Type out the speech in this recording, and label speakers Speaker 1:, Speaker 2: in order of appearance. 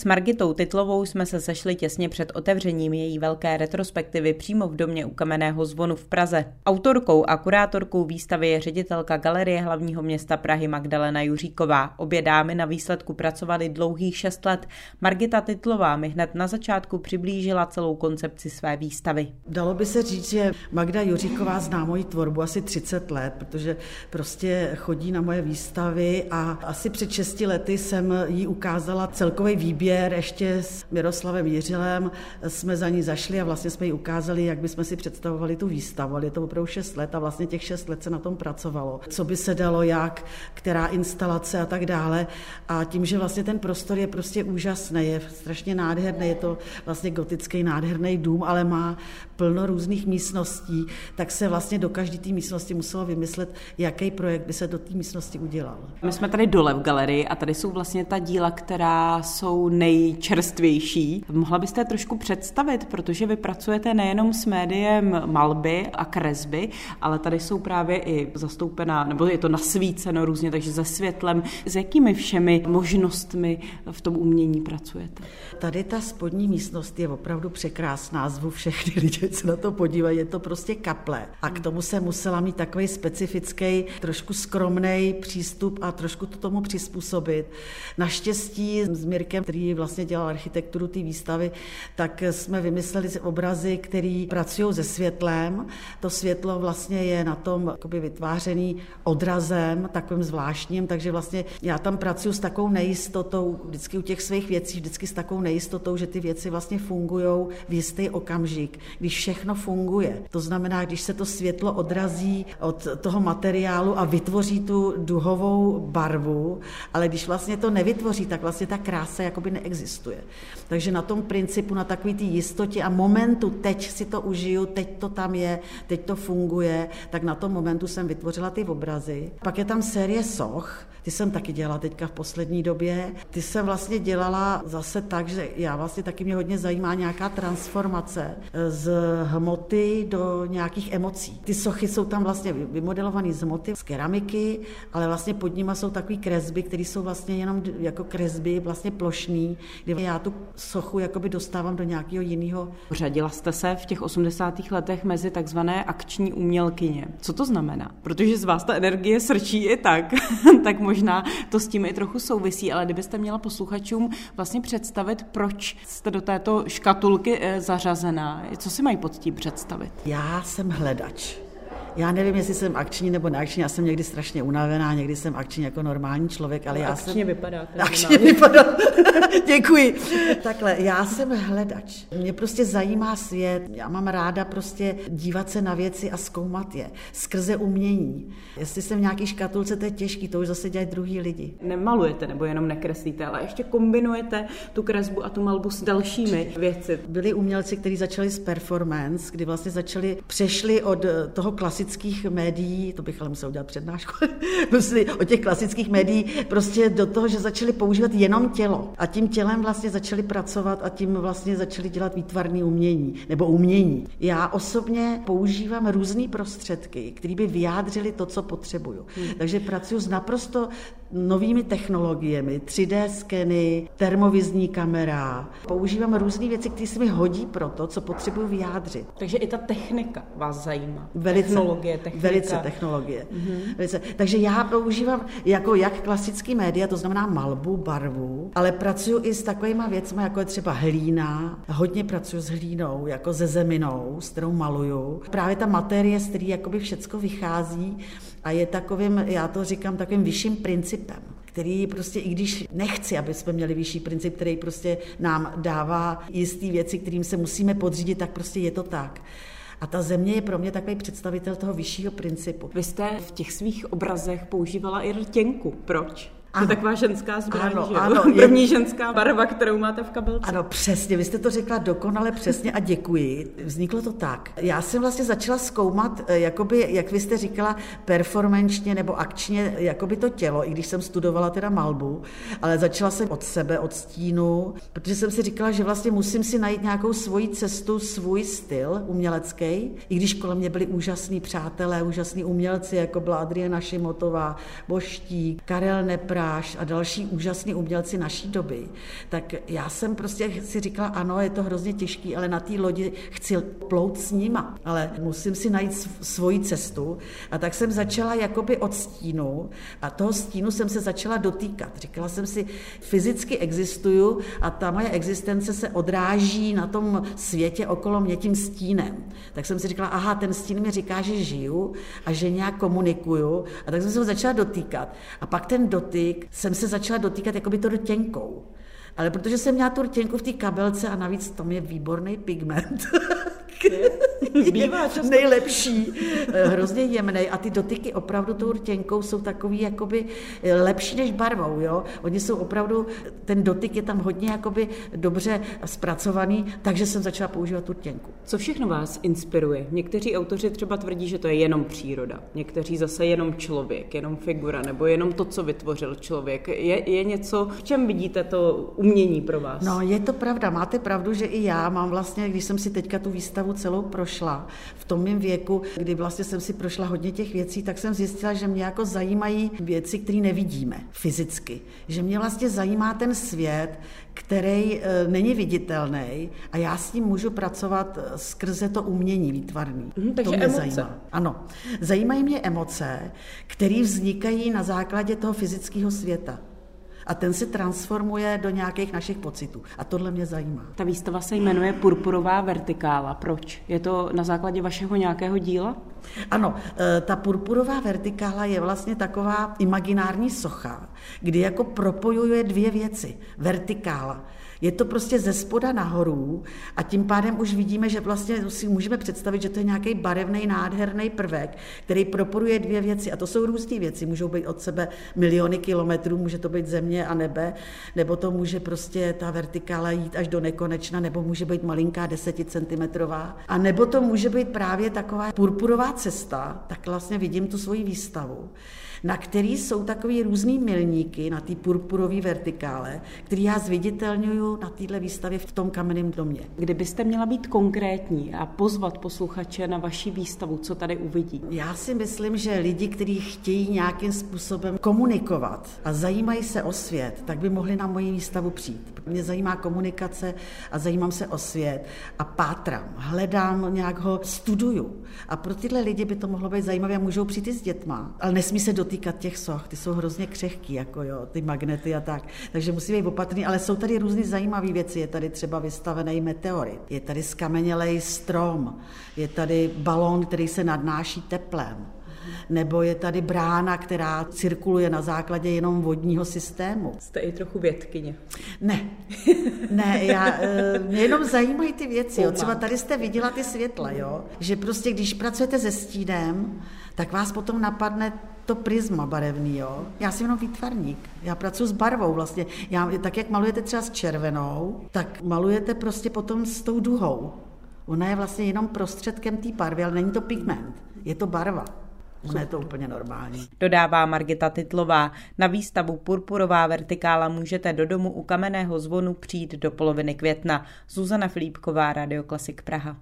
Speaker 1: S Margitou Titlovou jsme se sešli těsně před otevřením její velké retrospektivy přímo v domě u Kamenného zvonu v Praze. Autorkou a kurátorkou výstavy je ředitelka Galerie hlavního města Prahy Magdalena Juříková. Obě dámy na výsledku pracovaly dlouhých šest let. Margita Titlová mi hned na začátku přiblížila celou koncepci své výstavy.
Speaker 2: Dalo by se říct, že Magda Juříková zná moji tvorbu asi 30 let, protože prostě chodí na moje výstavy a asi před 6 lety jsem jí ukázala celkový výběr ještě s Miroslavem Jiřilem. Jsme za ní zašli a vlastně jsme jí ukázali, jak bychom si představovali tu výstavu. Ale je to opravdu 6 let a vlastně těch 6 let se na tom pracovalo. Co by se dalo, jak, která instalace a tak dále. A tím, že vlastně ten prostor je prostě úžasný, je strašně nádherný, je to vlastně gotický nádherný dům, ale má plno různých místností, tak se vlastně do každé té místnosti muselo vymyslet, jaký projekt by se do té místnosti udělal.
Speaker 1: My jsme tady dole v galerii a tady jsou vlastně ta díla, která jsou nejčerstvější. Mohla byste trošku představit, protože vy pracujete nejenom s médiem malby a kresby, ale tady jsou právě i zastoupená, nebo je to nasvíceno různě, takže se světlem. S jakými všemi možnostmi v tom umění pracujete?
Speaker 2: Tady ta spodní místnost je opravdu překrásná, zvu všechny lidi, se na to podívají, je to prostě kaple. A k tomu se musela mít takový specifický, trošku skromný přístup a trošku to tomu přizpůsobit. Naštěstí s Mirkem, který vlastně dělal architekturu té výstavy, tak jsme vymysleli obrazy, které pracují se světlem. To světlo vlastně je na tom vytvářený odrazem, takovým zvláštním, takže vlastně já tam pracuji s takovou nejistotou, vždycky u těch svých věcí, vždycky s takovou nejistotou, že ty věci vlastně fungují v jistý okamžik, když všechno funguje. To znamená, když se to světlo odrazí od toho materiálu a vytvoří tu duhovou barvu, ale když vlastně to nevytvoří, tak vlastně ta krása jakoby neexistuje. Takže na tom principu, na takový té jistotě a momentu, teď si to užiju, teď to tam je, teď to funguje, tak na tom momentu jsem vytvořila ty obrazy. Pak je tam série soch, ty jsem taky dělala teďka v poslední době. Ty jsem vlastně dělala zase tak, že já vlastně taky mě hodně zajímá nějaká transformace z hmoty do nějakých emocí. Ty sochy jsou tam vlastně vymodelované z hmoty, z keramiky, ale vlastně pod nimi jsou takové kresby, které jsou vlastně jenom jako kresby, vlastně plošný, kdy já tu sochu jakoby dostávám do nějakého jiného.
Speaker 1: Řadila jste se v těch 80. letech mezi takzvané akční umělkyně. Co to znamená? Protože z vás ta energie srčí i tak, tak možná to s tím i trochu souvisí, ale kdybyste měla posluchačům vlastně představit, proč jste do této škatulky eh, zařazená, co si mají pod tím představit?
Speaker 2: Já jsem hledač. Já nevím, jestli jsem akční nebo neakční, já jsem někdy strašně unavená, někdy jsem akční jako normální člověk, ale, ale já
Speaker 1: akčně
Speaker 2: jsem...
Speaker 1: vypadá.
Speaker 2: Akčně vypadá. Děkuji. Takhle, já jsem hledač. Mě prostě zajímá svět. Já mám ráda prostě dívat se na věci a zkoumat je. Skrze umění. Jestli jsem v nějaký škatulce, to je těžký, to už zase dělají druhý lidi.
Speaker 1: Nemalujete nebo jenom nekreslíte, ale ještě kombinujete tu kresbu a tu malbu s dalšími věci.
Speaker 2: Byli umělci, kteří začali s performance, kdy vlastně začali, přešli od toho klasických médií, to bych ale musel udělat přednášku, od těch klasických médií prostě do toho, že začali používat jenom tělo. A tím tělem vlastně začali pracovat a tím vlastně začali dělat výtvarné umění nebo umění. Já osobně používám různé prostředky, které by vyjádřily to, co potřebuju. Hmm. Takže pracuji s naprosto novými technologiemi, 3D skeny, termovizní kamera. Používám různé věci, které se mi hodí pro to, co potřebuji vyjádřit.
Speaker 1: Takže i ta technika vás zajímá.
Speaker 2: Velice, technologie, technika. Velice technologie. Mm-hmm. Velice. Takže já používám jako jak klasický média, to znamená malbu, barvu, ale pracuji i s takovými věcmi, jako je třeba hlína. Hodně pracuji s hlínou, jako ze zeminou, s kterou maluju. Právě ta materie, z který jakoby všecko vychází a je takovým, já to říkám, takovým vyšším principem který prostě, i když nechci, aby jsme měli vyšší princip, který prostě nám dává jistý věci, kterým se musíme podřídit, tak prostě je to tak. A ta země je pro mě takový představitel toho vyššího principu.
Speaker 1: Vy jste v těch svých obrazech používala i rtěnku. Proč? Ano. To je taková ženská zbraň, ano, že ano, První je... ženská barva, kterou máte v kabelce.
Speaker 2: Ano, přesně, vy jste to řekla dokonale přesně a děkuji. Vzniklo to tak. Já jsem vlastně začala zkoumat, eh, jakoby, jak vy jste říkala, performančně nebo akčně, jakoby to tělo, i když jsem studovala teda malbu, ale začala jsem od sebe, od stínu, protože jsem si říkala, že vlastně musím si najít nějakou svoji cestu, svůj styl umělecký, i když kolem mě byli úžasní přátelé, úžasní umělci, jako byla Adriana Šimotová, Boštík, Karel Nepra, Gráš a další úžasní umělci naší doby, tak já jsem prostě si říkala, ano, je to hrozně těžký, ale na té lodi chci plout s nima, ale musím si najít svoji cestu. A tak jsem začala jakoby od stínu a toho stínu jsem se začala dotýkat. Říkala jsem si, fyzicky existuju a ta moje existence se odráží na tom světě okolo mě tím stínem. Tak jsem si říkala, aha, ten stín mi říká, že žiju a že nějak komunikuju. A tak jsem se ho začala dotýkat. A pak ten dotyk jsem se začala dotýkat jako by to rtěnkou. Ale protože jsem měla tu rtěnku v té kabelce a navíc tam je výborný pigment,
Speaker 1: Bývá často.
Speaker 2: nejlepší, eh, hrozně jemný a ty dotyky opravdu tou rtěnkou jsou takový jakoby eh, lepší než barvou, jo. Oni jsou opravdu, ten dotyk je tam hodně jakoby dobře zpracovaný, takže jsem začala používat tu rtěnku.
Speaker 1: Co všechno vás inspiruje? Někteří autoři třeba tvrdí, že to je jenom příroda, někteří zase jenom člověk, jenom figura, nebo jenom to, co vytvořil člověk. Je, je něco, v čem vidíte to umění pro vás?
Speaker 2: No, je to pravda, máte pravdu, že i já mám vlastně, když jsem si teďka tu výstavu celou prošla v tom mém věku, kdy vlastně jsem si prošla hodně těch věcí, tak jsem zjistila, že mě jako zajímají věci, které nevidíme fyzicky. Že mě vlastně zajímá ten svět, který e, není viditelný a já s ním můžu pracovat e, skrze to umění výtvarný.
Speaker 1: Mm, takže
Speaker 2: to mě
Speaker 1: emoce.
Speaker 2: zajímá. Ano. Zajímají mě emoce, které vznikají na základě toho fyzického světa a ten se transformuje do nějakých našich pocitů. A tohle mě zajímá.
Speaker 1: Ta výstava se jmenuje Purpurová vertikála. Proč? Je to na základě vašeho nějakého díla?
Speaker 2: Ano, e, ta purpurová vertikála je vlastně taková imaginární socha, kdy jako propojuje dvě věci. Vertikála je to prostě ze spoda nahoru a tím pádem už vidíme, že vlastně si můžeme představit, že to je nějaký barevný, nádherný prvek, který proporuje dvě věci. A to jsou různé věci. Můžou být od sebe miliony kilometrů, může to být země a nebe, nebo to může prostě ta vertikála jít až do nekonečna, nebo může být malinká deseticentimetrová. A nebo to může být právě taková purpurová cesta, tak vlastně vidím tu svoji výstavu na který jsou takový různý milníky na té purpurové vertikále, který já zviditelňuju na této výstavě v tom kamenném domě.
Speaker 1: Kdybyste měla být konkrétní a pozvat posluchače na vaši výstavu, co tady uvidí?
Speaker 2: Já si myslím, že lidi, kteří chtějí nějakým způsobem komunikovat a zajímají se o svět, tak by mohli na moji výstavu přijít. Mě zajímá komunikace a zajímám se o svět a pátrám, hledám, nějak ho studuju. A pro tyhle lidi by to mohlo být zajímavé a můžou přijít i s dětma, ale nesmí se dotýkat těch soch, ty jsou hrozně křehký, jako jo, ty magnety a tak. Takže musí být opatrný, ale jsou tady různé zajímavé věci. Je tady třeba vystavený meteorit, je tady skamenělej strom, je tady balón, který se nadnáší teplem, nebo je tady brána, která cirkuluje na základě jenom vodního systému.
Speaker 1: Jste i trochu vědkyně.
Speaker 2: Ne, ne, já, eh, mě jenom zajímají ty věci. Jo. Třeba tady jste viděla ty světla, jo? že prostě když pracujete se stínem, tak vás potom napadne to prisma barevný, jo. Já jsem jenom výtvarník. Já pracuji s barvou vlastně. Já, tak jak malujete třeba s červenou, tak malujete prostě potom s tou duhou. Ona je vlastně jenom prostředkem té barvy, ale není to pigment. Je to barva. Je to úplně normální.
Speaker 1: Dodává Margita Titlová. Na výstavu Purpurová vertikála můžete do domu u kamenného zvonu přijít do poloviny května. Zuzana Filipková, Radio Klasik Praha.